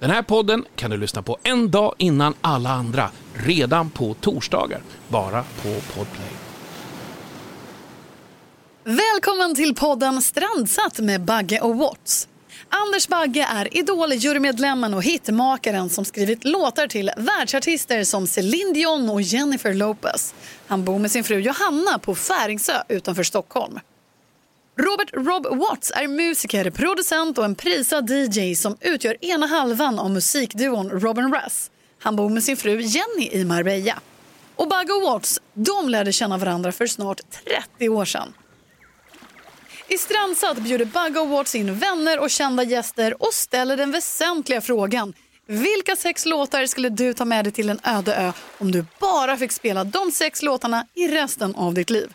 Den här podden kan du lyssna på en dag innan alla andra, redan på torsdagar, bara på Podplay. Välkommen till podden Strandsatt med Bagge och Watts. Anders Bagge är Idol-jurymedlemmen och hitmakaren som skrivit låtar till världsartister som Celine Dion och Jennifer Lopez. Han bor med sin fru Johanna på Färingsö utanför Stockholm. Robert Rob Watts är musiker, producent och en prisad DJ som utgör ena halvan av musikduon Robin Russ. Han bor med sin fru Jenny i Marbella. Och Bug och Watts de lärde känna varandra för snart 30 år sedan. I Strandsatt bjuder Bug och Watts in vänner och kända gäster och ställer den väsentliga frågan. Vilka sex låtar skulle du ta med dig till en öde ö om du bara fick spela de sex låtarna i resten av ditt liv?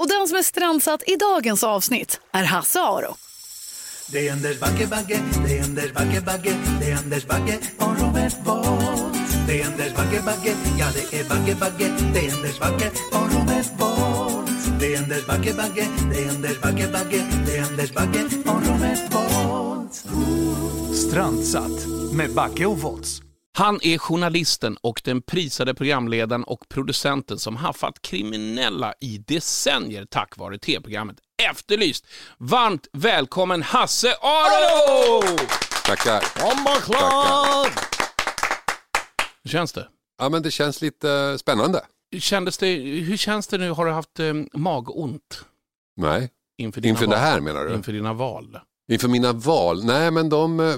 Och den som är strandsatt i dagens avsnitt är Hasse Aro. Det är Anders Bagge, Bagge, det är Anders Bagge, Bagge, det är Anders Bagge och Robert Bolt. Det är Anders Bagge, Bagge, ja det är Bagge, Bagge, det är Anders Bagge och Robert Bolt. Det är Anders Bagge, Bagge, det är Anders Bagge, Bagge, det är Anders Bagge och Robert Bolt. Strandsatt med Backe och Volts. Han är journalisten och den prisade programledaren och producenten som haffat kriminella i decennier tack vare tv-programmet Efterlyst. Varmt välkommen Hasse Aro! Tackar. Tackar. Hur känns det? Ja, men det känns lite spännande. Kändes det? Hur känns det nu? Har du haft eh, magont Nej, inför inför val? det här menar du? Inför dina val? Inför mina val? Nej, men de, eh,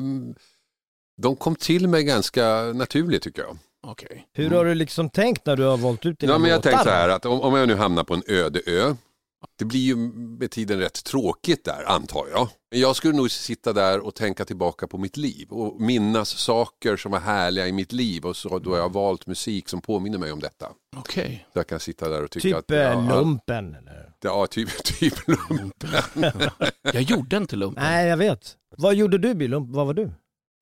de kom till mig ganska naturligt tycker jag. Okej. Hur har du liksom tänkt när du har valt ut dina Ja, men jag låtar? tänkte så här att om, om jag nu hamnar på en öde ö, det blir ju med tiden rätt tråkigt där antar jag. Men Jag skulle nog sitta där och tänka tillbaka på mitt liv och minnas saker som var härliga i mitt liv och så då har jag valt musik som påminner mig om detta. Okej. Så jag kan sitta där och tycka Typ att... eh, lumpen eller? Ja, typ, typ lumpen. Jag gjorde inte lumpen. Nej, jag vet. Vad gjorde du i lump? Vad var du?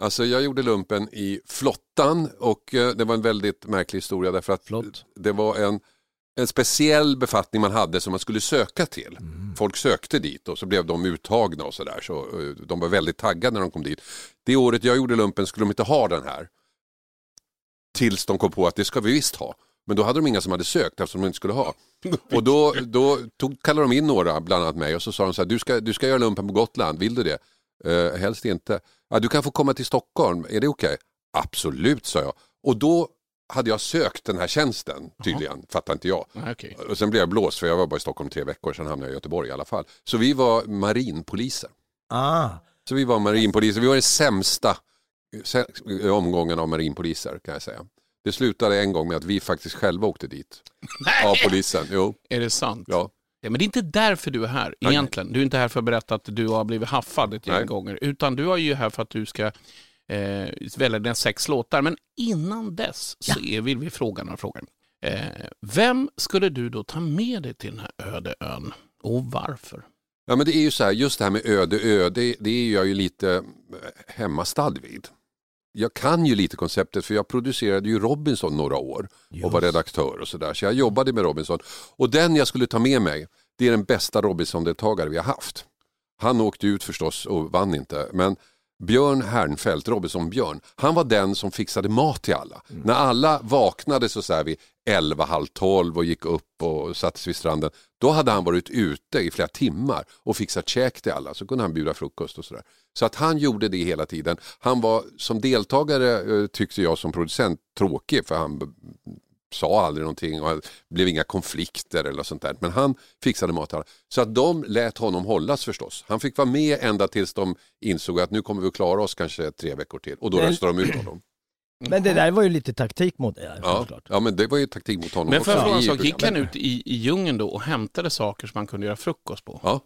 Alltså jag gjorde lumpen i flottan och eh, det var en väldigt märklig historia därför att Flott. det var en, en speciell befattning man hade som man skulle söka till. Folk sökte dit och så blev de uttagna och sådär. Så, eh, de var väldigt taggade när de kom dit. Det året jag gjorde lumpen skulle de inte ha den här. Tills de kom på att det ska vi visst ha. Men då hade de inga som hade sökt eftersom de inte skulle ha. Och då, då tog, kallade de in några, bland annat mig, och så sa de så här, du ska, du ska göra lumpen på Gotland, vill du det? Uh, helst inte. Ja, du kan få komma till Stockholm, är det okej? Absolut, sa jag. Och då hade jag sökt den här tjänsten tydligen, fattar inte jag. Nej, okej. Och sen blev jag blåst för jag var bara i Stockholm tre veckor, sen hamnade jag i Göteborg i alla fall. Så vi var marinpoliser. Ah, Så vi var marinpoliser, vi var den sämsta sä- omgången av marinpoliser kan jag säga. Det slutade en gång med att vi faktiskt själva åkte dit. Av polisen, jo. Är det sant? Ja. Ja, men det är inte därför du är här Nej. egentligen. Du är inte här för att berätta att du har blivit haffad ett gäng gånger. Utan du är ju här för att du ska eh, välja dina sex låtar. Men innan dess så är, vill vi fråga några frågor. Eh, vem skulle du då ta med dig till den här öde ön? Och varför? Ja men det är ju så här, just det här med öde ö, det, det är jag ju lite hemmastad vid. Jag kan ju lite konceptet för jag producerade ju Robinson några år och var redaktör och sådär. Så jag jobbade med Robinson. Och den jag skulle ta med mig, det är den bästa Robinson-deltagare vi har haft. Han åkte ut förstås och vann inte. Men Björn Hernfeldt, Robinson-Björn, han var den som fixade mat till alla. När alla vaknade så, så här vid 11, halv 12 och gick upp och satte sig vid stranden, då hade han varit ute i flera timmar och fixat käk till alla. Så kunde han bjuda frukost och sådär. Så att han gjorde det hela tiden. Han var som deltagare, eh, tyckte jag som producent, tråkig för han sa aldrig någonting och det blev inga konflikter eller sånt där. Men han fixade mat alla. Så att de lät honom hållas förstås. Han fick vara med ända tills de insåg att nu kommer vi att klara oss kanske tre veckor till. Och då Men- röstade de ut honom. men det där var ju lite taktik mot dig. Ja, ja men det var ju taktik mot honom Men jag också en sak, gick han ut i, i djungeln då och hämtade saker som man kunde göra frukost på? Ja.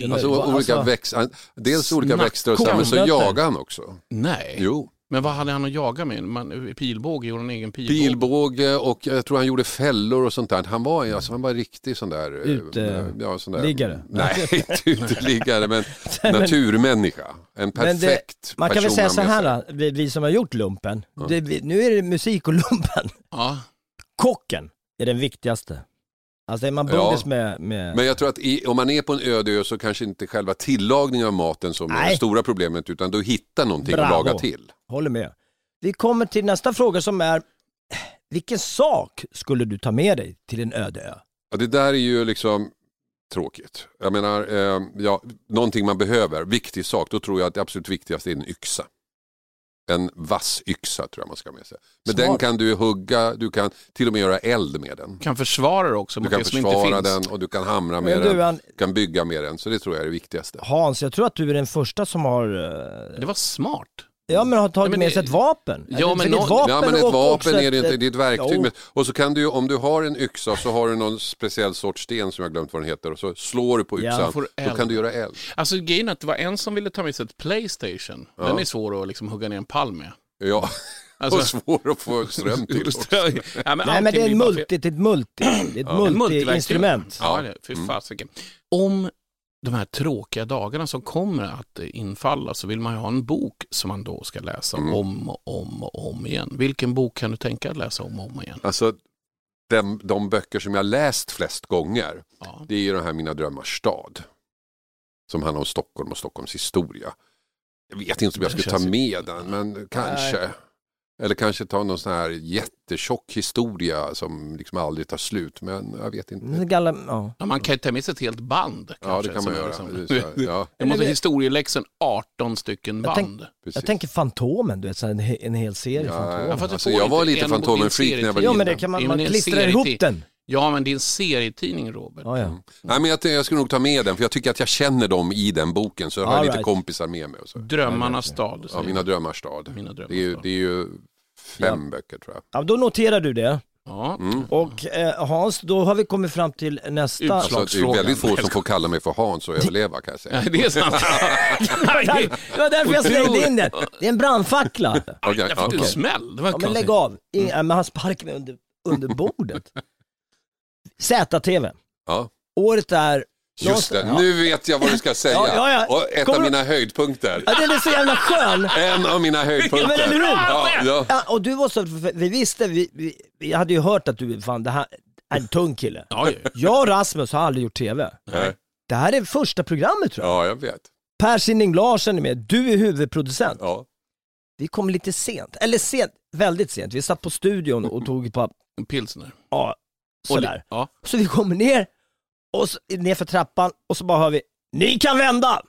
Det Alltså, var- olika alltså- växt, dels olika växter och så, men så jagade han också. Nej. Jo. Men vad hade han att jaga med? Man, pilbåge, gjorde han egen pilbåge? Pilbåge och jag tror han gjorde fällor och sånt där. Han var, alltså, han var riktig sån där... eh, Ute- ja? Nej, inte uteliggare men naturmänniska. En Men det- perfekt Man kan väl säga så här, vi, vi som har gjort lumpen, det, vi, nu är det musik och lumpen. Ja. Kocken är den viktigaste. Alltså är man Ja. bundis med, med... Men jag tror att i, om man är på en öde ö så kanske inte själva tillagningen av maten som är Nej. det stora problemet utan då hitta någonting Bravo. att laga till. Håller med. Vi kommer till nästa fråga som är, vilken sak skulle du ta med dig till en öde ö? Ja, det där är ju liksom tråkigt. Jag menar, eh, ja, någonting man behöver, viktig sak, då tror jag att det absolut viktigaste är en yxa. En vass yxa tror jag man ska ha med sig. Men Smart. den kan du hugga, du kan till och med göra eld med den. Kan försvara det också Du mot kan det som inte försvara den och du kan hamra med du, den, du kan bygga med den. Så det tror jag är det viktigaste. Hans, jag tror att du är den första som har, eh, Det var smart. Ja men har tagit men med sig ett vapen. Ja, För men ett vapen Ja men ett vapen är det inte, det är ett verktyg. Men, och så kan du, om du har en yxa så har du någon speciell sorts sten som jag glömt vad den heter och så slår du på Ja, yxan, får då kan du göra eld. Alltså grejen är att det var en som ville ta med sig ett Playstation. Den är svår att liksom hugga ner en pall med. Ja, Alltså- och svår att få ström till. också. ja, men Nej men det är en multi, det är ett multi, det är ett multi-instrument. Ja, det, fy fasiken. Om de här tråkiga dagarna som kommer att infalla så vill man ju ha en bok som man då ska läsa om och om och om igen. Vilken bok kan du tänka dig att läsa om och om igen? Alltså, de, de böcker som jag läst flest gånger, Ja. det är ju den här Mina drömmars stad. Som handlar om Stockholm och Stockholms historia. Jag vet inte om jag skulle ta ju- med den, men kanske. Eller kanske ta någon sån här jättetjock historia som liksom aldrig tar slut, men jag vet inte. Det Galla, ja. Ja, man kan ju ta med sig ett helt band. Ja, kanske, det kan man göra. liksom- Det Ja, Jag måste historieläxan 18 stycken Jag tänk- band. Jag tänker Fantomen, du vet, en, en hel serie Ja, Fantomen. Ja, du alltså, får jag var inte lite Fantomen-freak när jag var Ja liten. men det kan man, Ja, man klistrar ihop den. Ja, men det är en serietidning, Robert. Ja, ja. Nej, men jag, jag skulle nog ta med den, för jag tycker att jag känner dem i den boken, så jag har All lite right. kompisar med mig. Och så. Drömmarnas stad. Ja, Mina drömmars stad. Mina drömmars Det är, ju- stad. det är ju fem böcker tror jag. ja, då noterar du det. Ja. Mm. Och eh, Hans, då har vi kommit fram till nästa... Utslag. Alltså, det är väldigt få som får kalla mig för Hans och överleva kan jag säga. Ja, det är sant. Det var därför jag slängde in den. Det är en brandfackla. Okej, Jag fick okej. en smäll. Det var Ja, men lägg av. In, äh, men han sparkar mig under, under bordet. ZTV. Ja. Året är... Just det, Ja. nu vet jag vad du ska säga. Ja, ja, ja. Och ett Kommer av du- mina höjdpunkter. Ja, den är så jävla skön. En av mina höjdpunkter. Ja, men? Ja, ja. Ja, och du var så, vi visste, vi, vi, vi hade ju hört att du, fan det här är en tung kille. Ja, ja. Jag och Rasmus har aldrig gjort TV. Nej. Det här är första programmet tror jag. ja, jag vet. Per Sinding Larsen är med, du är huvudproducent. Ja. Vi kom lite sent, eller sent, väldigt sent. Vi satt på studion och tog på, En pilsner. ja, sådär. Ja. Så vi kommer ner, och så, ner för trappan och så bara hör vi, ni kan vända!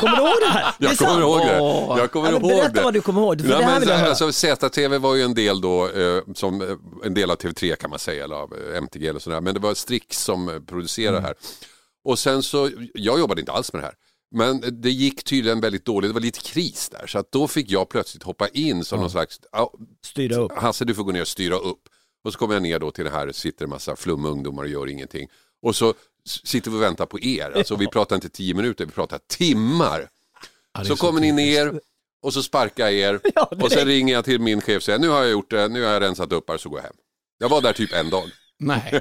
Kommer du ihåg det här? Det Jag kommer ihåg det. Jag kommer Ja, berätta det. vad du kommer ihåg, för Ja, det här men, vill jag höra. alltså, ZTV var ju en del då, eh, som eh, en del av TV3 kan man säga, eller av eh, MTG eller sådär. Men det var Strix som eh, producerade Mm. här. Och sen så, jag jobbade inte alls med det här. Men det gick tydligen väldigt dåligt, det var lite kris där. Så att då fick jag plötsligt hoppa in som någon slags, ja, Styra upp. Hasse du får gå ner och styra upp. Och så kommer jag ner då till det här, sitter en massa flumma ungdomar och gör ingenting. Och så sitter vi och väntar på er. Alltså vi pratar inte tio minuter, vi pratar timmar. Ja, är Så kommer ni ner och så sparkar jag er Ja, och sen ringer jag till min chef och säger nu har jag gjort det, nu har jag rensat upp här så går jag hem. Jag var där typ en dag. Nej.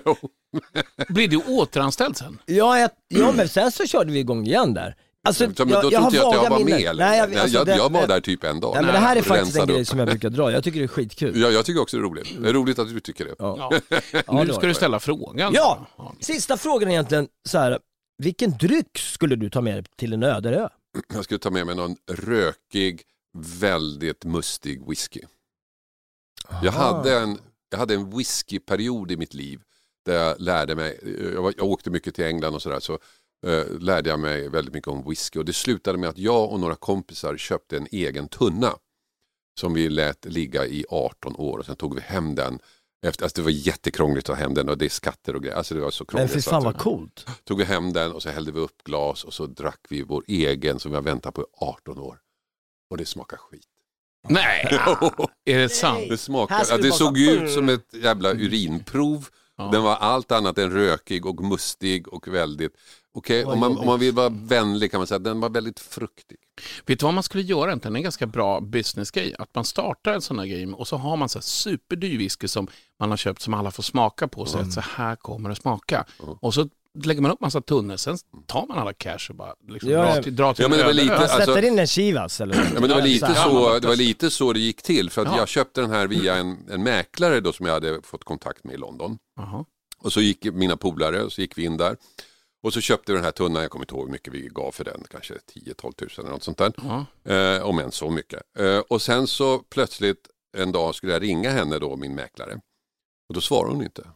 Blir du återanställd sen? Ja, jag, ja, men sen så körde vi igång igen där. Alltså, Så, men då trodde jag att jag var med. eller? Nej, jag, alltså, jag, det- jag var där typ en dag. Nej, men det här är faktiskt en grej upp. som jag brukar dra. Jag tycker det är skitkul. Ja, jag tycker också det är roligt. Det är roligt att du tycker det. Ja. Ja. Nu ska du ställa frågan. Ja, sista frågan är egentligen så här. Vilken dryck skulle du ta med dig till en öde ö? Jag skulle ta med mig någon rökig, väldigt mustig whisky. Jag hade en, jag hade en whiskyperiod i mitt liv där jag lärde mig, jag, var, jag åkte mycket till England och sådär, så eh, lärde jag mig väldigt mycket om whisky och det slutade med att jag och några kompisar köpte en egen tunna som vi lät ligga i 18 år och sen tog vi hem den. Efter, alltså det var jättekrångligt att ta hem den och det är skatter och grejer. Alltså det var så Men krångligt. fy så fan vad coolt. tog vi hem den och så hällde vi upp glas och så drack vi vår egen som vi har väntat på i 18 år. Och det smakar skit. Nej, är det sant? Det, smakar, ja, det såg så- ju ut som ett jävla urinprov. Ja. Den var allt annat än rökig och mustig och väldigt... Okej, Vad om, man, om man vill vara vänlig kan man säga att den var väldigt fruktig. Vet du vad man skulle göra egentligen? En ganska bra businessgrej. Att man startar en sån här grej och så har man så här superdyr whisky som man har köpt som alla får smaka på. Så att så här kommer det smaka. Och så lägger man upp massa tunnor, sen tar man alla cash och bara liksom Ja, drar ja. till, drar till Ja, men det var lite-. Man alltså- sätter in en Chivas eller? Ja, men det, var lite så, det var lite så det gick till. För att Ja. jag köpte den här via en, en mäklare då som jag hade fått kontakt med i London. Jaha. Och så gick mina polare och så gick vi in där. Och så köpte vi den här tunnan, jag kommer inte ihåg hur mycket vi gav för den, kanske 10-12 tusen eller något sånt där. Ja. Eh, om än så mycket. Eh, och sen så plötsligt en dag skulle jag ringa henne då, min mäklare. Och då svarade hon inte.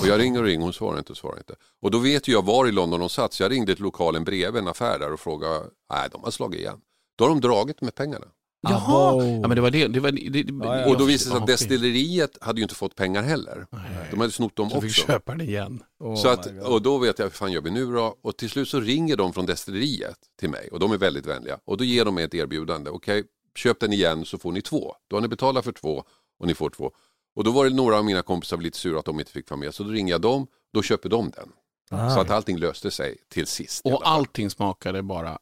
Och jag ringer och ringer, hon svarar inte och svarar inte. Och då vet jag var i London hon satt, så jag ringde till lokalen bredvid en affär där och frågade, nej de har slagit igen. Då har de dragit med pengarna. Jaha, ja, men det var det. det, var, det, det Ja, ja. Och då visade det sig att destilleriet hade ju inte fått pengar heller. De hade snott dem Så fick också. köpa den igen. Så att, och då vet jag, vad fan gör vi nu då? Och till slut så ringer de från destilleriet till mig och de är väldigt vänliga. Och då ger de mig ett erbjudande. Okej, köp den igen så får ni två. Då har ni betalat för två och ni får två. Och då var det några av mina kompisar lite sura att de inte fick vara med. Så då ringer jag dem, då köper de den. Ah. Så att allting löste sig till sist. Och allting smakade bara...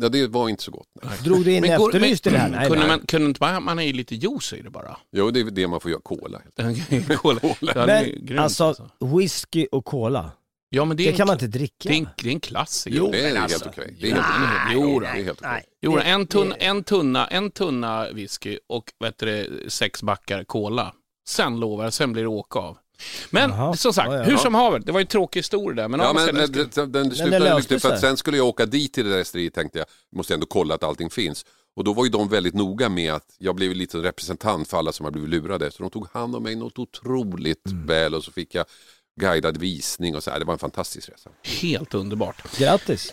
Ja, det var inte så gott. Nej. Drog du in Men går- efterlyst i det här? Nej, kunde nej. man, kunde inte man är ju lite juice i det bara. Jo, det är det man får göra, cola. Cola. Är Men grymt, alltså, whisky och cola, Ja, men det, är det en, kan man inte dricka? det, är en, det är en klassiker. Jo, Det är men helt alltså, okej. Det är helt nej, jo. Det är helt okej. Jo, en, tunna, en, tunna, en tunna whisky och vet du, sex backar cola. Sen lovar jag, sen blir det åka av. Men Jaha. som sagt, Ja, ja. hur som haver, det var en tråkig historia där. Men, Ja, men men, den, den, den slutade lyckligt för att sen skulle jag åka dit till det där destilleriet tänkte jag, måste ändå kolla att allting finns. Och då var ju de väldigt noga med att jag blev lite representant för alla som har blivit lurade. Så de tog hand om mig något otroligt Mm. väl och så fick jag guidad visning och så här. Det var en fantastisk resa. helt underbart. Grattis!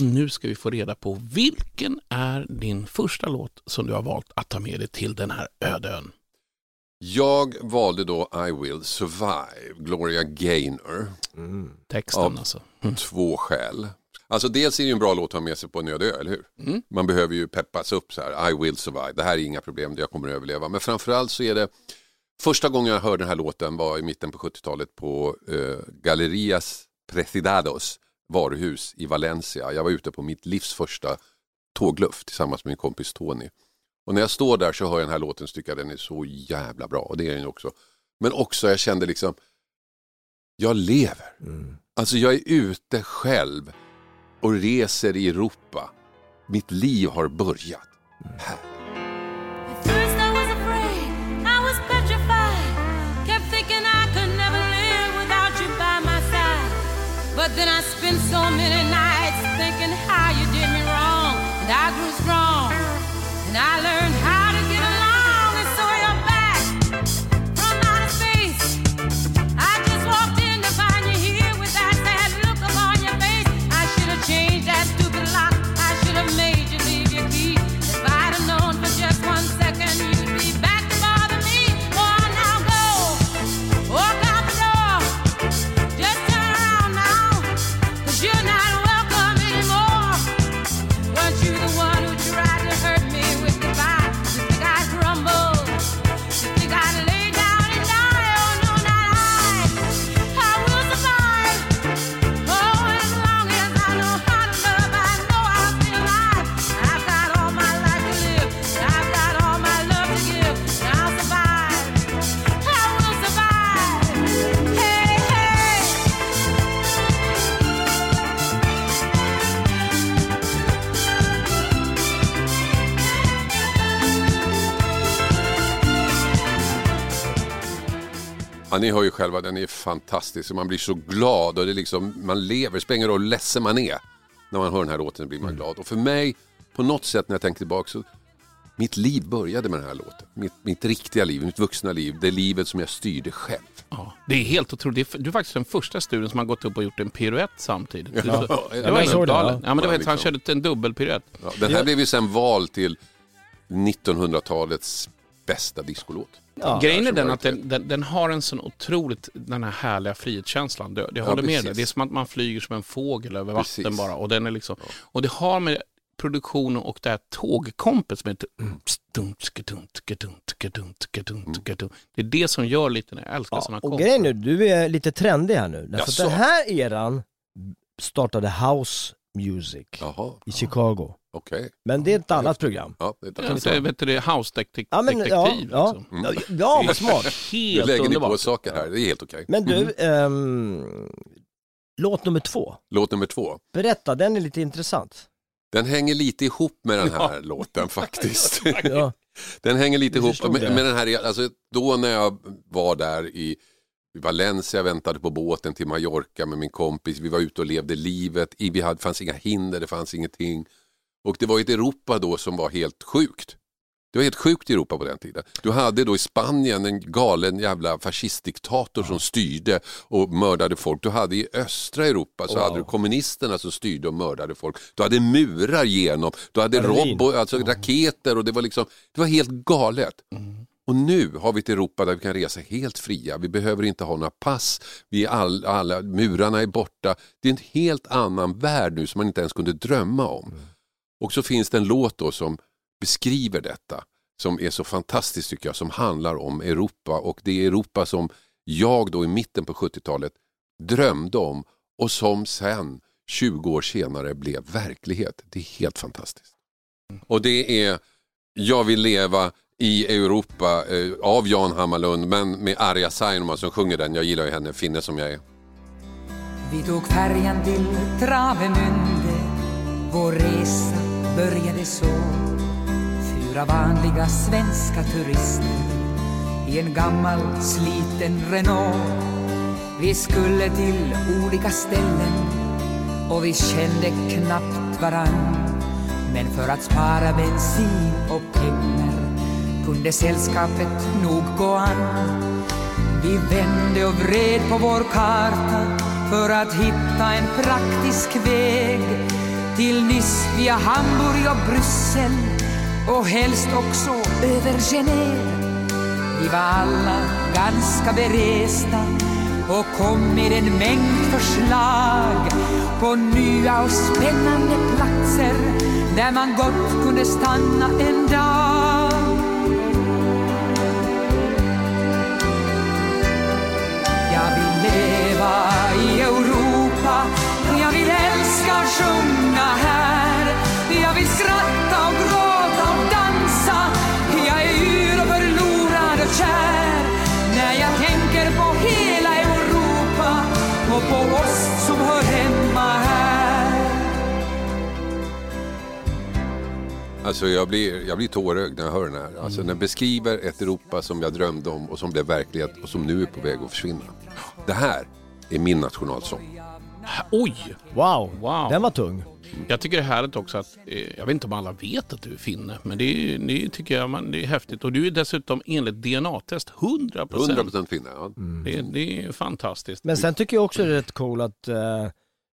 Nu ska vi få reda på vilken är din första låt som du har valt att ta med dig till den här öde ön. Jag valde då I will survive, Gloria Gaynor. Texten Ja. alltså. Två skäl. Alltså dels är det ju en bra låt att ha med sig på en öde ö, eller hur? Mm. Man behöver ju peppas upp så här, I will survive, det här är inga problem, jag kommer att överleva. Men framförallt så är det, första gången jag hörde den här låten var i mitten på 70-talet på eh, Gallerias Precidados varuhus i Valencia. Jag var ute på mitt livs första tågluff tillsammans med min kompis Tony. Och när jag står där så hör jag den här låten och tycker den är så jävla bra, och det är den också. Men också jag kände liksom, jag lever. Alltså jag är ute själv och reser i Europa. Mitt liv har börjat här. Ni hör ju själva, den är fantastisk. Man blir så glad och det är liksom, man lever. Det spelar ingen roll hur ledsen man är. När man hör den här låten blir man glad. Och för mig, på något sätt när jag tänker tillbaka, så Mitt liv började med den här låten. Mitt, mitt riktiga liv, mitt vuxna liv. Det livet som jag styrde själv. Ja, det är helt otroligt. Det Du är faktiskt den första studien som har gått upp och gjort en piruett samtidigt. Ja. Det jag var helt det, galet. ja. Ja, men det var, helt- han liksom. körde en dubbelpiruett. Ja, den här blev ju sen vald till 1900-talets bästa discolåt. Grejen är den att den, den, den har en sån otroligt, den här härliga frihetskänslan. Det, det Ja, håller med dig. Det är som att man flyger som en fågel över Precis. vatten bara. Och, den är liksom, och det har med produktionen och det här tågkompet som heter Det är det som gör lite när jag älskar Ja, och komp. grejen nu, du är lite trendig här nu. Därför att den här eran startade House Music i Chicago. Okej. Men det är ett annat program. Ja, det är ett Ja, annat så, vet du, det house-detektiv. Ja, men, ja, ja. Mm. Ja, ja, vad smart. Nu Helt lägger ni på underbart. saker här, det är helt okej. Men du, Mm. ehm, låt nummer två. Låt nummer två. Berätta, den är lite intressant. Den hänger lite ihop med den här låten faktiskt. Ja. Den hänger lite Jag ihop förstod med, det. med den här, alltså då när jag var där i i Valencia, väntade på båten till Mallorca med min kompis. Vi var ute och levde livet. Vi hade, fanns inga hinder, det fanns ingenting. Och det var ett Europa då som var helt sjukt. Det var helt sjukt i Europa på den tiden. Du hade då i Spanien en galen jävla fascistdiktator som styrde och mördade folk. Du hade i östra Europa så Wow. hade du kommunisterna som styrde och mördade folk. Du hade murar genom, du hade robo, alltså raketer och det var liksom, det var helt galet. Och nu har vi ett Europa där vi kan resa helt fria. Vi behöver inte ha några pass. Vi är all, alla, murarna är borta. Det är en helt annan värld nu som man inte ens kunde drömma om. Och så finns det en låt då som beskriver detta. Som är så fantastiskt tycker jag. Som handlar om Europa. Och det är Europa som jag då i mitten på 70-talet drömde om. Och som sen 20 år senare blev verklighet. Det är helt fantastiskt. Och det är Jag vill leva i Europa eh, av Jan Hammarlund men med Arja Saijonmaa som sjunger den. Jag gillar ju henne, finne som jag är. Vi tog färjan till Travemünde Vår resa började så Fyra vanliga svenska turister I en gammal sliten Renault Vi skulle till olika ställen Och vi kände knappt varann Men för att spara bensin och pengar kunde sällskapet nog gå an vi vände och vred på vår karta för att hitta en praktisk väg till Nice via Hamburg och Bryssel och helst också över Genève. Vi var alla ganska beresta och kom med en mängd förslag på nya och spännande platser där man gott kunde stanna en dag. Sjunga här Jag vill skratta och gråta och dansa Jag är yr och förlorad och kär När jag tänker på hela Europa och på oss som hör hemma här Alltså jag blir, jag blir tårögd när jag hör den här. Alltså den beskriver ett Europa som jag drömde om och som blev verklighet och som nu är på väg att försvinna. Det här är min nationalsång. Oj! Wow, wow. den var tung. Jag tycker det är härligt också att, eh, jag vet inte om alla vet att du är finne, men det, är, det tycker jag man, det är häftigt. Och du är dessutom enligt DNA-test 100%. 100% finne, ja. Det, det är fantastiskt. Men sen tycker jag också det är rätt cool att eh,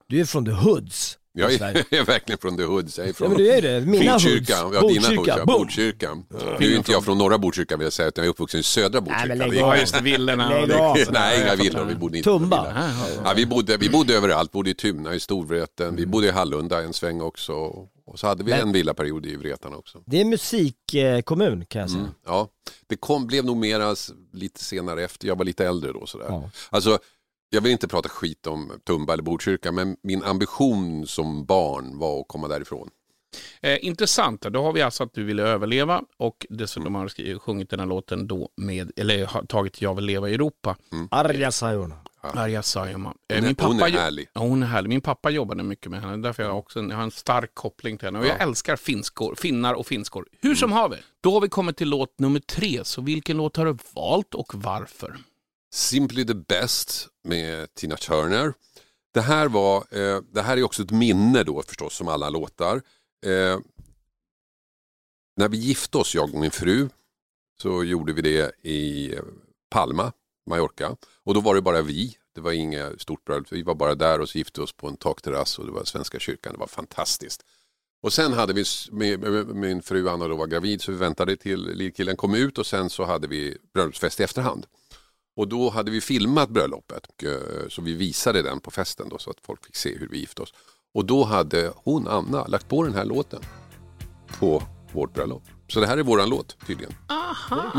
du är från the hoods. Jag är, jag är verkligen från the hoods. Jag är från Ja, men du är det. Mina Botkyrka. Ja, dina Botkyrka. hoods. Ja. Boom. Botkyrka. Nu är inte jag från norra Botkyrka vill jag säga, utan jag är uppvuxen i södra Botkyrka. men lägg Vi- av. Ja, just det, villorna. Lägg av. Nej, inga villor. Vi bodde inte Tumba. Ja, vi, bodde, vi bodde överallt. bodde i Tuna, i Storvreten. Vi bodde i Hallunda en sväng också. Och så hade vi Men- en villaperiod i Vreten också. Det är musikkommun kan jag säga. Mm, ja, det kom, blev nog mera lite senare efter. Jag var lite äldre då. Sådär. Ja. Alltså, jag vill inte prata skit om Tumba eller Botkyrka, men min ambition som barn var att komma därifrån. Eh, intressant, då har vi alltså att du ville överleva och dessutom har du sjungit den här låten då med, eller har tagit Jag vill leva i Europa. Arja Saijonmaa. Arja Saijonmaa. Eh, min pappa hon är härlig. Ja, hon är härlig. Min pappa jobbade mycket med henne. Därför har jag också en, jag har en stark koppling till henne. Och jag älskar finskor, finnar och finskor. Hur som haver. Då har vi kommit till låt nummer tre. Så vilken låt har du valt och varför? Simply the Best med Tina Turner. Det här, var, eh, det här är också ett minne då förstås som alla låtar. Eh, när vi gifte oss, jag och min fru, så gjorde vi det i eh, Palma, Mallorca. Och då var det bara vi, det var inget stort bröllop, vi var bara där och så gifte vi oss på en takterrass och det var Svenska kyrkan, det var fantastiskt. Och sen hade vi, min fru Anna då var gravid så vi väntade till lillkillen kom ut och sen så hade vi bröllopsfest i efterhand. Och då hade vi filmat bröllopet eh, så vi visade den på festen då så att folk fick se hur vi gifte oss. Och då hade hon, Anna, lagt på den här låten på vårt bröllop. Så det här är våran låt tydligen. Aha!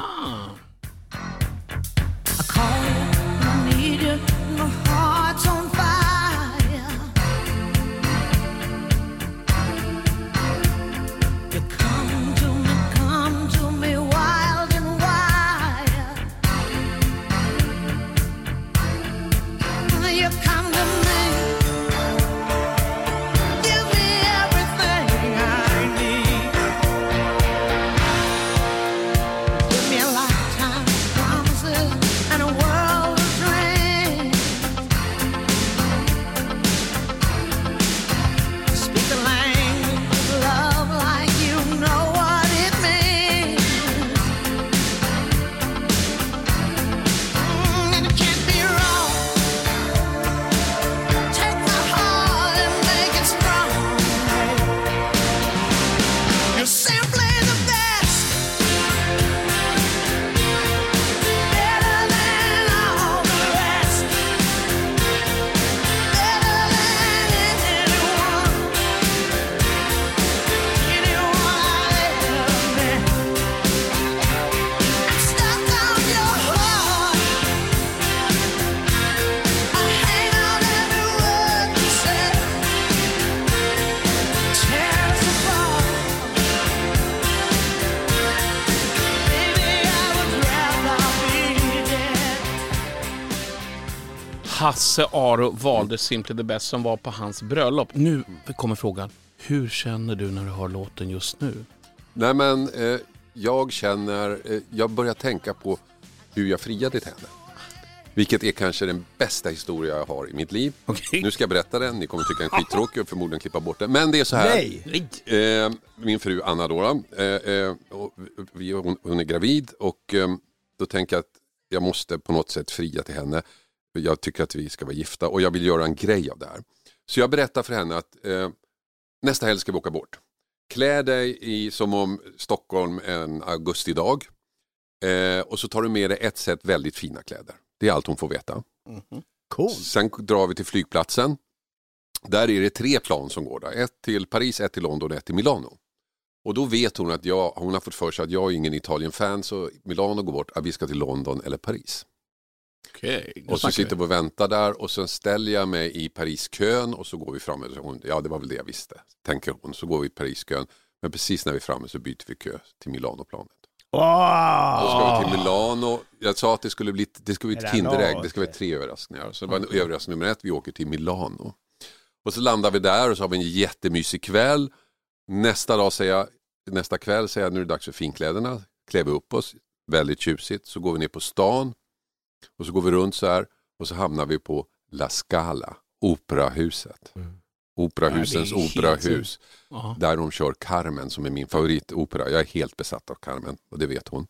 Hasse Aro valde Simply the Best som var på hans bröllop. Nu kommer frågan, hur känner du när du hör låten just nu? Nej men eh, jag känner, eh, jag börjar tänka på hur jag friade till henne. Vilket är kanske den bästa historia jag har i mitt liv. Nu ska jag berätta den, ni kommer tycka den är skittråkig och förmodligen klippa bort den. Men det är så här. Nej. Eh, min fru Anna då, eh, eh, hon, hon är gravid och eh, då tänker jag att jag måste på något sätt fria till henne. Jag tycker att vi ska vara gifta och jag vill göra en grej av det här. Så jag berättar för henne att eh, nästa helg ska vi åka bort. Klä dig i, som om Stockholm en augustidag. Eh, och så tar du med dig ett set väldigt fina kläder. Det är allt hon får veta. Cool. Sen drar vi till flygplatsen. Där är det tre plan som går. Där. Ett till Paris, ett till London och ett till Milano. Och då vet hon att jag, hon har fått för sig att jag är ingen Italien-fan så Milano går bort, att vi ska till London eller Paris. Nu Och så sitter vi. och väntar där och sen ställer jag mig i Pariskön och så går vi fram. Hon, ja, det var väl det jag visste, tänker hon. Så går vi i Pariskön. Men precis när vi är framme så byter vi kö till Milanoplanet. Wow. Då ska vi till Milano. Jag sa att det skulle bli, det skulle bli ett Kinderägg. Det ska vara tre överraskningar. Så det var en överraskning nummer ett. Vi åker till Milano. Och så landar vi där och så har vi en jättemysig kväll. Nästa dag säger jag, nästa kväll säger jag nu är det dags för finkläderna. Klär vi upp oss, väldigt tjusigt. Så går vi ner på stan. Och så går vi runt så här. Och så hamnar vi på La Scala, operahuset. Operahusens det är helt operahus. Ja. Där de kör Carmen som är min favoritopera. Jag är helt besatt av Carmen och det vet hon.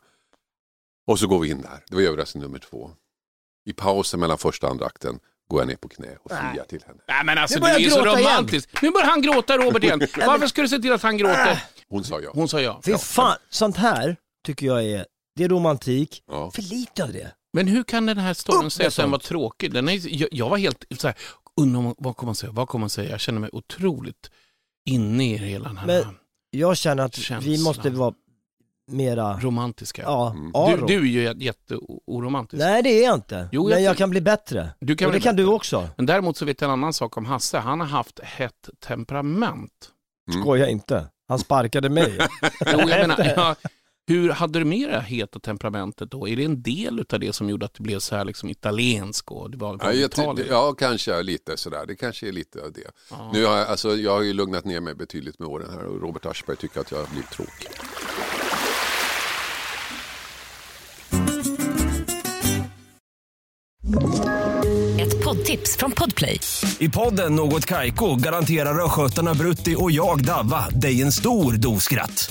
Och så går vi in där. Det var överraskning nummer två. I pausen mellan första och andra akten går jag ner på knä och friar till henne. Nej men alltså Nu börjar du är jag så gråta igen. romantisk. Nu börjar han gråta Robert igen. Varför ska du se till att han gråter? Hon sa ja. Hon sa ja. Fy fan, sånt här tycker jag är, det är romantik. ja. För lite av det. Men hur kan den här storyn att den var tråkig? Den är, jag, jag var helt så här, undrar vad kommer man säga, vad kommer man säga? Jag känner mig otroligt inne i hela den här Men jag känner att vi Känslan. måste vara mera, romantiska. ja, Mm. Du, du är ju jä- jätteoromantisk. Nej det är jag inte. Jo, men jag jag ty- kan bli bättre. Du kan och det bli kan du också. Men däremot så vet jag en annan sak om Hasse. Han har haft hett temperament. Mm. Skoja inte. Han sparkade mig. Jo, jag menar, ja, hur hade du med det heta temperamentet då? Är det en del av det som gjorde att det blev så här liksom italiensk och det var Ja, från jag, ty- Italien? ja, kanske lite sådär. Det kanske är lite av det. Nu har jag, alltså, jag har ju lugnat ner mig betydligt med åren här och Robert Aschberg tycker att jag har blivit tråkig. Ett poddtips poddtips från Podplay. I podden Något Kaiko garanterar östgötarna Brutti och jag, Davva, dig en stor dos skratt.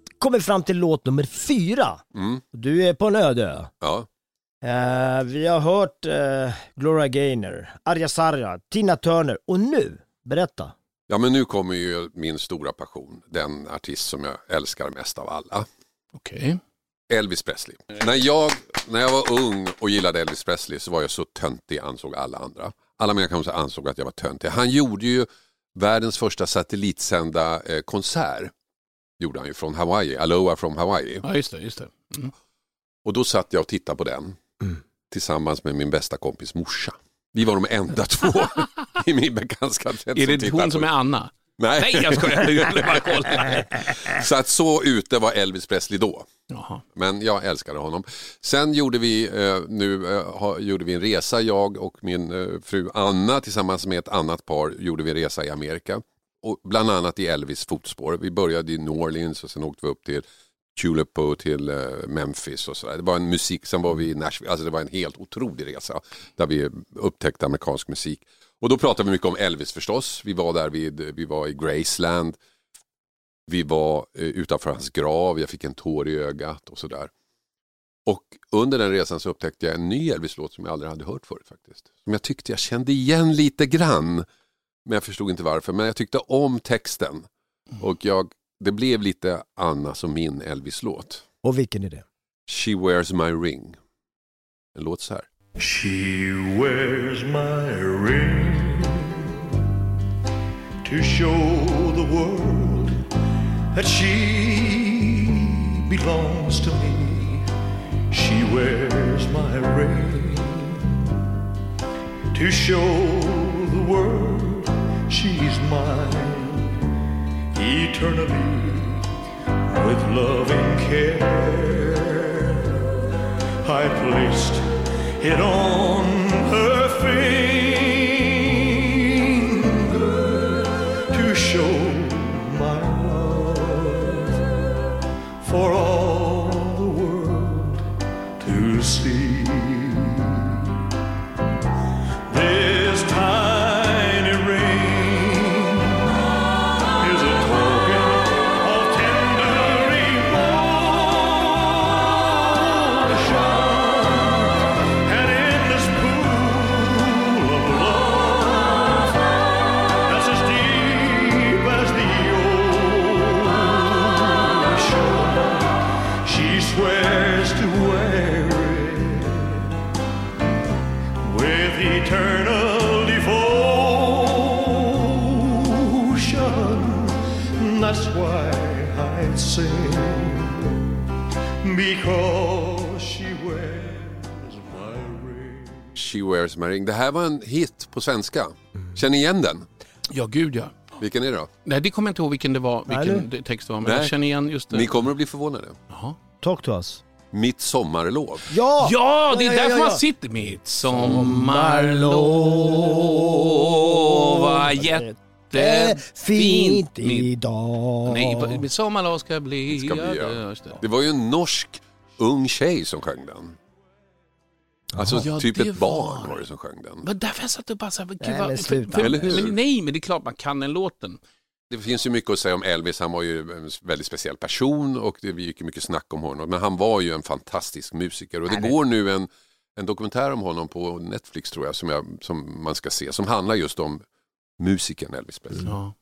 kommit fram till låt nummer fyra. Mm. Du är på en öde ö. Ja. Eh, vi har hört eh, Gloria Gaynor, Arja Sarja, Tina Turner och nu, berätta. ja, men nu kommer ju min stora passion. Den artist som jag älskar mest av alla. Okej. Elvis Presley. När jag, när jag var ung och gillade Elvis Presley så var jag så töntig ansåg alla andra. Alla mina kompisar ansåg att jag var töntig. Han gjorde ju världens första satellitsända eh, konsert. Gjorde han ju från Hawaii, Aloha from Hawaii. Ja, just det. Just det. Mm. Och då satt jag och tittade på den tillsammans med min bästa kompis morsa. Vi var de enda två i min bekantskapskrets Är det hon som är. Anna? Nej, Nej, jag skojar. Jag bara kolla. Så att så ute var Elvis Presley då. Jaha. Men jag älskade honom. Sen gjorde vi, eh, nu, eh, gjorde vi en resa, jag och min eh, fru Anna tillsammans med ett annat par gjorde vi en resa i Amerika. Och bland annat i Elvis fotspår. Vi började i New Orleans och sen åkte vi upp till Tulipo till eh, Memphis och sådär. Det var en musik, sen var vi i Nashville, alltså det var en helt otrolig resa där vi upptäckte amerikansk musik. Och då pratade vi mycket om Elvis förstås. Vi var där vid, vi var i Graceland. Vi var eh, utanför hans grav, jag fick en tår i ögat och sådär. Och under den resan så upptäckte jag en ny Elvis-låt som jag aldrig hade hört förut faktiskt. Som jag tyckte jag kände igen lite grann. Men jag förstod inte varför. Men jag tyckte om texten. Och jag, det blev lite Annas och min Elvis-låt. Och vilken är det? She wears my ring. Den låter så här. She wears my ring to show the world that she belongs to me. She wears my ring to show the world she's mine eternally with loving care. I placed it on her finger because she wears my ring. She wears my ring. Det här var en hit på svenska. Känner ni igen den? Ja, gud ja. Vilken är det då? Nej, det kommer jag inte ihåg vilken det var, vilken Nej, text det var, men jag känner igen just det. Ni kommer att bli förvånade. Jaha. Talk to us. Mitt sommarlov. Ja! Ja, det är Ja, ja, därför ja, ja. man sitter mitt sommarlov var jättefint. Fint idag. Nej, mitt sommarlov ska bli... Ska bli, ja, det- var ju en norsk ung tjej som sjöng den. Alltså Ja, typ ett barn var var det som sjöng den. Men därför jag satt och bara så här, gud, Nej, vad- men för- sluta. för- Eller hur? Men, nej, men det är klart man kan den låten. Det finns ju mycket att säga om Elvis. Han var ju en väldigt speciell person och det gick ju mycket snack om honom. Men han var ju en fantastisk musiker. Och det går nu en, en dokumentär om honom på Netflix tror jag som, jag som man ska se. Som handlar just om musikern Elvis Presley. Ja.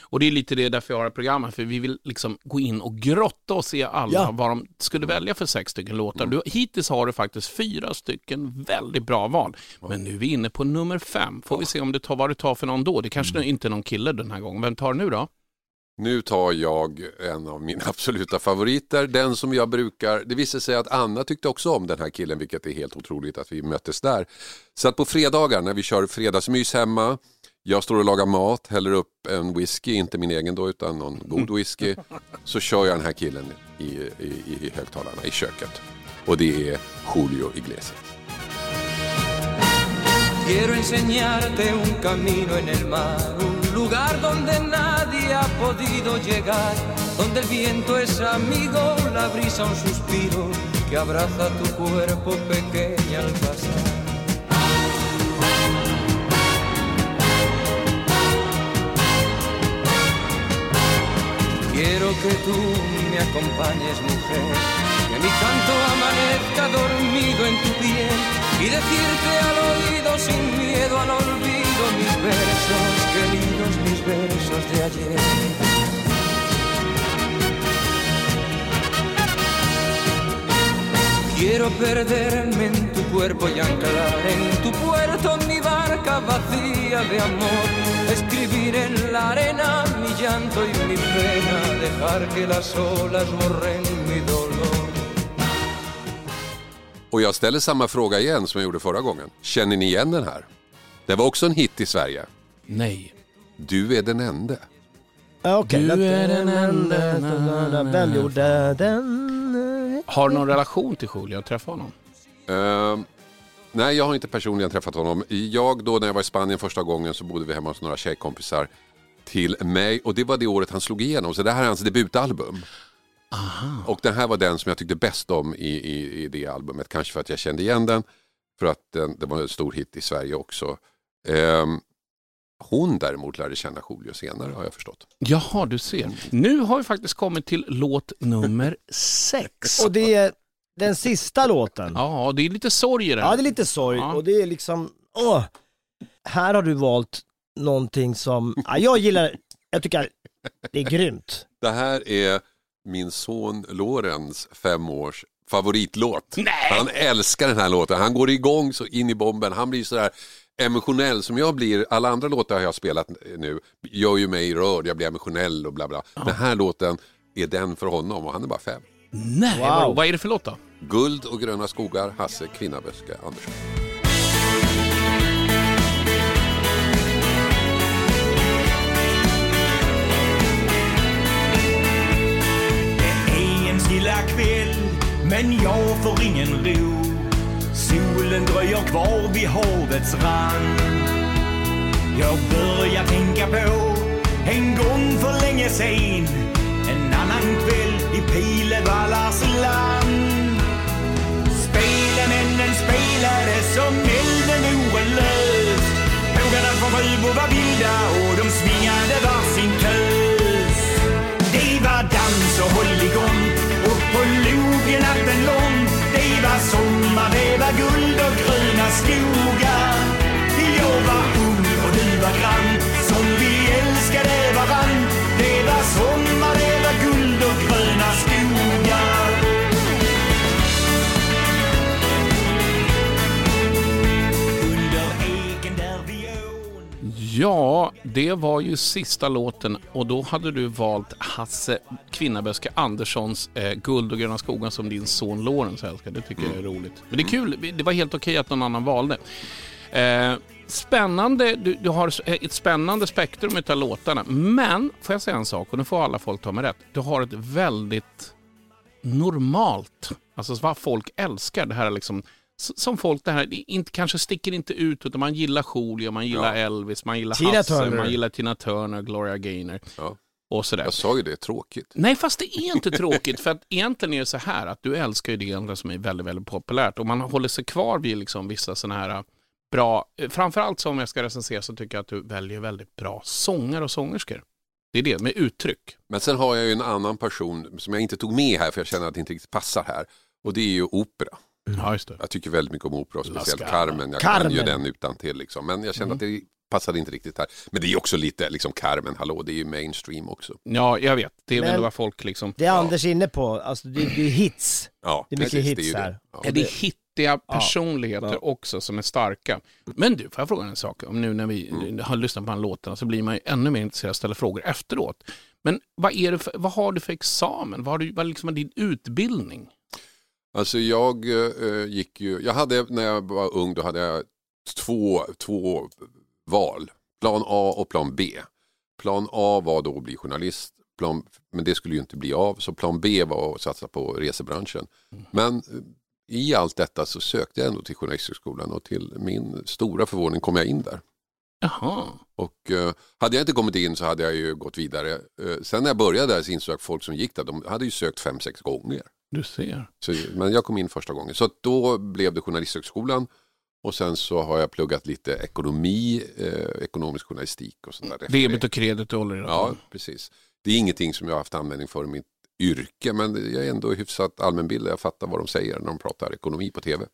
Och det är lite det därför jag har programmet, för vi vill liksom gå in och grotta och se alla Ja. vad de skulle välja för sex stycken låtar. Du, hittills har du faktiskt fyra stycken väldigt bra val. Men nu är vi inne på nummer fem. Får vi se om det tar, vad det tar för någon då. Det kanske inte är någon kille den här gången. Vem tar det nu då? Nu tar jag en av mina absoluta favoriter, den som jag brukar, det visade sig att Anna tyckte också om den här killen, vilket är helt otroligt att vi möttes där. Så att på fredagar när vi kör fredagsmys hemma, jag står och lagar mat, häller upp en whisky, inte min egen då utan någon god whisky, så kör jag den här killen i, i, i högtalarna i köket. Och det är Julio Iglesias. Quiero enseñarte un camino en el mar, un lugar donde nadie ha podido llegar, donde el viento es amigo, la brisa un suspiro que abraza tu cuerpo pequeña al pasar. Quiero que tú me acompañes, mujer, que mi canto amanezca dormido en tu piel y decirte al oído sin miedo al olvido mis versos, queridos mis versos de ayer. Quiero perderme en tu cuerpo y anclar en tu puerto mi barca vacía de amor. Escribir en la arena mi llanto y mi pena, dejar que las olas borren mi dolor. Och jag ställer samma fråga igen som jag gjorde förra gången. Känner ni igen den här? Det var också en hit i Sverige. Nej. Du är den ende. Ja, Okej, Du är den enda. Vem gjorde den? Har du någon relation till Julio? Träffa honom? Ehm, nej, jag har inte personligen träffat honom. Jag då när jag var i Spanien första gången så bodde vi hemma hos några tjejkompisar till mig och det var det året han slog igenom. Så det här är hans debutalbum. Och den här var den som jag tyckte bäst om i, i, i det albumet. Kanske för att jag kände igen den. För att den, det var en stor hit i Sverige också. Ehm, hon däremot lärde känna Julio senare har jag förstått. Jaha, du ser. Nu har vi faktiskt kommit till låt nummer sex. Och det är den sista låten. Ja, det är lite sorg i den. Ja, det är lite sorg Ja. och det är liksom, åh. Här har du valt någonting som, ja, jag gillar, jag tycker det är grymt. Det här är min son Lorenz fem års favoritlåt. Han älskar den här låten. Han går igång så in i bomben. Han blir så där emotionell som jag blir. Alla andra låtar jag har spelat nu gör ju mig rörd. Jag blir emotionell och bla bla. Den här låten är den för honom och han är bara fem. Nej, vadå? vad är det för låt då? Guld och gröna skogar, Hasse Kvinnaböske Andersson. Det är en stilla kväll, men jag får ingen ro. Solen dröjer kvar vid havets rand. Jag börjar tänka på en gång för länge sen. En annan kväll i Pilevallars land. Spelemännen spelade som elden vore lös. Bågarna från Sjöbo var vilda och de svingade varsin tös. Det var dans och hålligång och på logen natten lång. Det var sommar, det var guld och gröna skogar. Jag var ung och du var grann, som vi älskade varann. Det var sommar, det var Ja, det var ju sista låten och då hade du valt Hasse Kvinnaböske Anderssons eh, Guld och gröna skogen som din son Lorentz älskar. Det tycker jag är roligt. Men det är kul, det var helt okej att någon annan valde. Eh, spännande, du, du har ett spännande spektrum av låtarna. Men, får jag säga en sak, och nu får alla folk ta mig rätt. Du har ett väldigt normalt, alltså vad folk älskar. Det här är liksom som folk det här, inte, kanske sticker inte ut utan man gillar Julio, man gillar Elvis, man gillar Tina Hasse, Turner. man gillar Tina Turner, Gloria Gaynor och sådär. Jag sa ju det, tråkigt. Nej, fast det är inte tråkigt. För att egentligen är det så här att du älskar ju det andra som är väldigt, väldigt populärt. Och man håller sig kvar vid liksom vissa sådana här äh, bra, eh, framförallt som jag ska recensera så tycker jag att du väljer väldigt bra sångare och sångerskor. Det är det, med uttryck. Men sen har jag ju en annan person som jag inte tog med här för jag känner att det inte riktigt passar här. Och det är ju opera. Ja, just det. Jag tycker väldigt mycket om opera speciellt Scala. Carmen. Jag kan ju Carmen. den utan till liksom. Men jag kände Mm. att det passade inte riktigt här. Men det är ju också lite liksom Carmen, hallå, det är ju mainstream också. Ja, jag vet. Det är Men- väl vad folk liksom... Det är Anders inne på, alltså det, det är hits. Ja, Det är mycket precis, hits ju det. här. Ja. Är det hit vettiga personligheter också som är starka. Men du, får jag fråga en sak? Om nu när vi Mm. har lyssnat på den låten så blir man ju ännu mer intresserad och ställer frågor efteråt. Men vad, är det för, vad har du för examen? Vad, har du, vad liksom är din utbildning? Alltså jag eh, gick ju, jag hade när jag var ung då hade jag två, två val. Plan A och plan B. Plan A var då att bli journalist, plan, men det skulle ju inte bli av. Så plan B var att satsa på resebranschen. Men eh, i allt detta så sökte jag ändå till Journalisthögskolan och till min stora förvåning kom jag in där. Jaha. Och eh, hade jag inte kommit in så hade jag ju gått vidare. Eh, sen när jag började där så insåg jag att folk som gick där, de hade ju sökt fem, sex gånger. Du ser. Så, men jag kom in första gången. Så då blev det Journalisthögskolan. Och sen så har jag pluggat lite ekonomi, eh, ekonomisk journalistik och sånt där. Debet och kredit håller i. Ja, precis. Det är ingenting som jag har haft användning för i mitt yrke, men jag är ändå hyfsat allmänbildad. Jag fattar vad de säger när de pratar ekonomi på tv.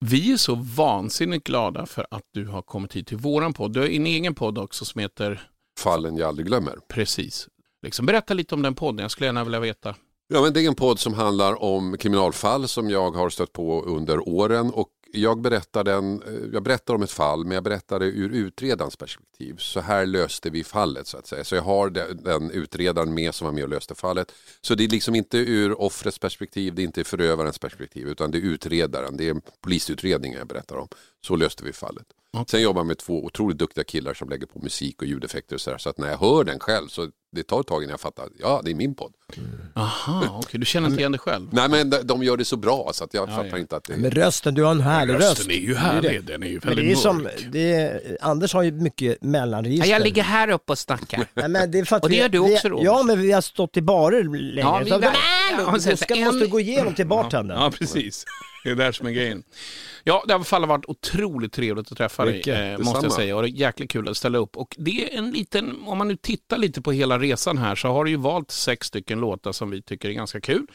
Vi är så vansinnigt glada för att du har kommit hit till våran podd. Du har en egen podd också som heter Fallen jag aldrig glömmer. Precis. Liksom, berätta lite om den podden, jag skulle gärna vilja veta. Ja, men det är en podd som handlar om kriminalfall som jag har stött på under åren och jag berättar, den, eh, jag berättar om ett fall men jag berättar det ur utredarens perspektiv. Så här löste vi fallet så att säga. Så jag har den utredaren med som var med och löste fallet. Så det är liksom inte ur offrets perspektiv, det är inte förövarens perspektiv utan det är utredaren, det är polisutredningen jag berättar om. Så löste vi fallet. Sen jobbar jag med två otroligt duktiga killar som lägger på musik och ljudeffekter och så, där, så att när jag hör den själv så det tar ett tag innan jag fattar, ja det är min podd. Aha, okej, du känner inte igen dig själv? Nej men de, gör det så bra så att jag Ja, fattar ja. inte att det Men rösten, du har en härlig Rösten röst. är ju Det härlig, det. den är ju Men väldigt det är som, mörk. det är, Anders har ju mycket mellanregister. här uppe och snackar. Nej, men det är för att Och det vi, gör du också, Robert. Ja, men vi har stått i barer länge. Ja, vi så, är. Ja, då sen ska, så måste du gå igenom till bartendern. Ja, precis. Det är där som är grejen. Ja, det har i alla fall varit otroligt trevligt att träffa Mycket. dig, eh, måste jag säga. Och det är jäkligt kul att ställa upp. Och det är en liten, om man nu tittar lite på hela resan här, så har du ju valt sex stycken låtar som vi tycker är ganska kul.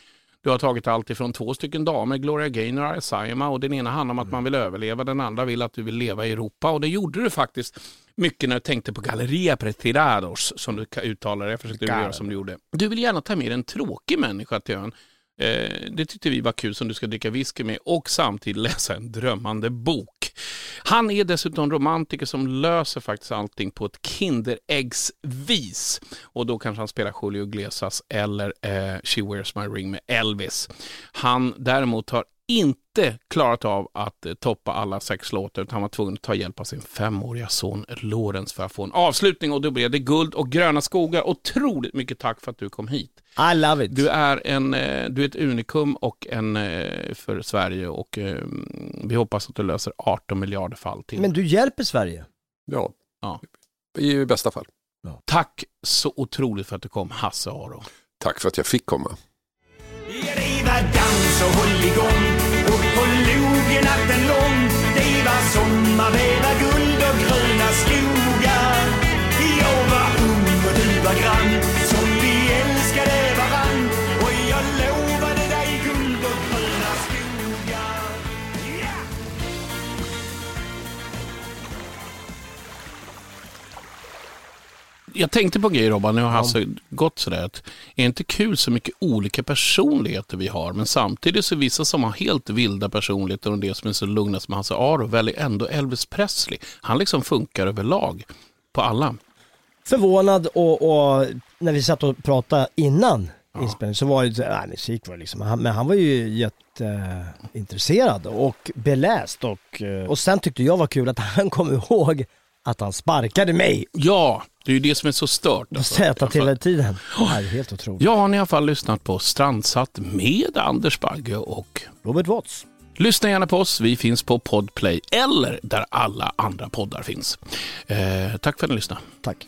Du har tagit allt ifrån två stycken damer, Gloria Gaynor och Asaima, och den ena handlar om att man vill överleva, den andra vill att du vill leva i Europa. Och det gjorde du faktiskt mycket när du tänkte på Galleria Pretirados, som du uttalar det. Jag försökte göra som du gjorde. Du vill gärna ta med en tråkig människa till ön. Eh, det tyckte vi var kul som du ska dricka whisky med och samtidigt läsa en drömmande bok. Han är dessutom romantiker som löser faktiskt allting på ett Kinderäggsvis. Och då kanske han spelar Julio Iglesias eller eh, She Wears My Ring med Elvis. Han däremot har inte klarat av att eh, toppa alla sex låtar utan han var tvungen att ta hjälp av sin femåriga son Lorenz för att få en avslutning och då blev det guld och gröna skogar. Otroligt mycket tack för att du kom hit. I love it. Du är, en, eh, du är ett unikum och en eh, för Sverige och eh, vi hoppas att du löser 18 miljarder fall till. Men du hjälper Sverige. Ja, Ja. i bästa fall. Tack så otroligt för att du kom, Hasse Aro. Tack för att jag fick komma. Ja, var dans och hålligång och på logen natten lång. Det var sommarväder Jag tänkte på grejer Robban, nu har Hasse gått sådär. Att, är inte kul så mycket olika personligheter vi har? Men samtidigt så vissa som har helt vilda personligheter och det som är så lugna som Hasse Aro väljer ändå Elvis Presley. Han liksom funkar överlag på alla. Förvånad och, och när vi satt och pratade innan inspelningen så var det, nej musik var liksom, han, men han var ju jätteintresserad och beläst och, och sen tyckte jag var kul att han kom ihåg att han sparkade mig. Ja, det är ju det som är så stört. alltså. Säta till hela tiden. Det här är helt otroligt. Jag har i alla fall lyssnat på Strandsatt med Anders Bagge och Robert Watts. Lyssna gärna på oss. Vi finns på Podplay eller där alla andra poddar finns. Eh, tack för att ni lyssnade. Tack.